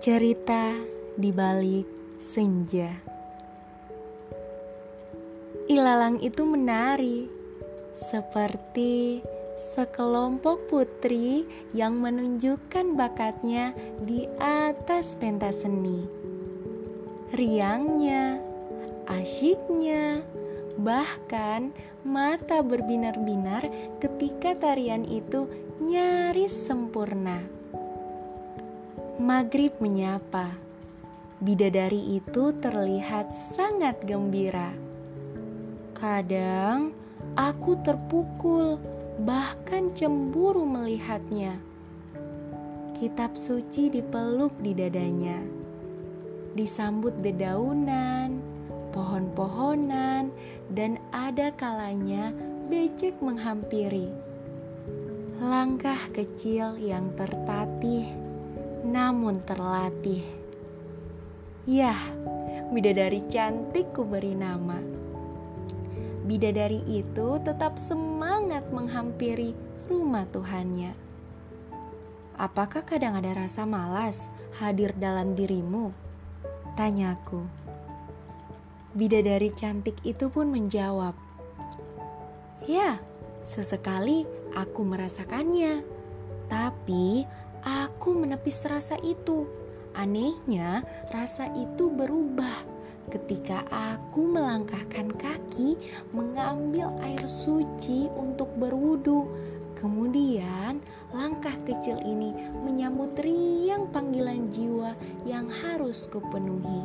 Cerita di balik senja. Ilalang itu menari seperti sekelompok putri yang menunjukkan bakatnya di atas pentas seni. Riangnya, asyiknya, bahkan mata berbinar-binar ketika tarian itu nyaris sempurna. Maghrib menyapa. Bidadari itu terlihat sangat gembira. Kadang aku terpukul, bahkan cemburu melihatnya. Kitab suci dipeluk di dadanya, disambut dedaunan, pohon-pohonan, dan ada kalanya becek menghampiri. Langkah kecil yang tertatih namun terlatih. Yah, bidadari cantik ku beri nama. Bidadari itu tetap semangat menghampiri rumah Tuhannya. Apakah kadang ada rasa malas hadir dalam dirimu? Tanyaku. Bidadari cantik itu pun menjawab, "Ya, sesekali aku merasakannya, tapi Aku menepis rasa itu. Anehnya, rasa itu berubah ketika aku melangkahkan kaki mengambil air suci untuk berwudu. Kemudian, langkah kecil ini menyambut riang panggilan jiwa yang harus kupenuhi.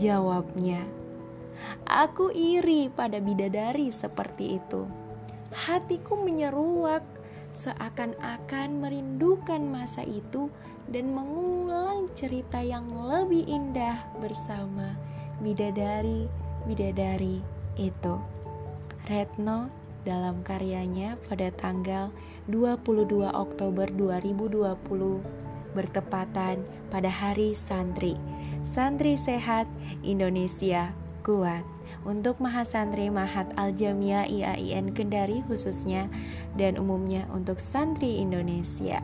Jawabnya, aku iri pada bidadari seperti itu. Hatiku menyeruak seakan-akan merindukan masa itu dan mengulang cerita yang lebih indah bersama bidadari-bidadari itu. Retno dalam karyanya pada tanggal 22 Oktober 2020 bertepatan pada Hari Santri. Santri sehat, Indonesia kuat untuk Mahasantri Mahat Aljamia IAIN Kendari khususnya dan umumnya untuk santri Indonesia.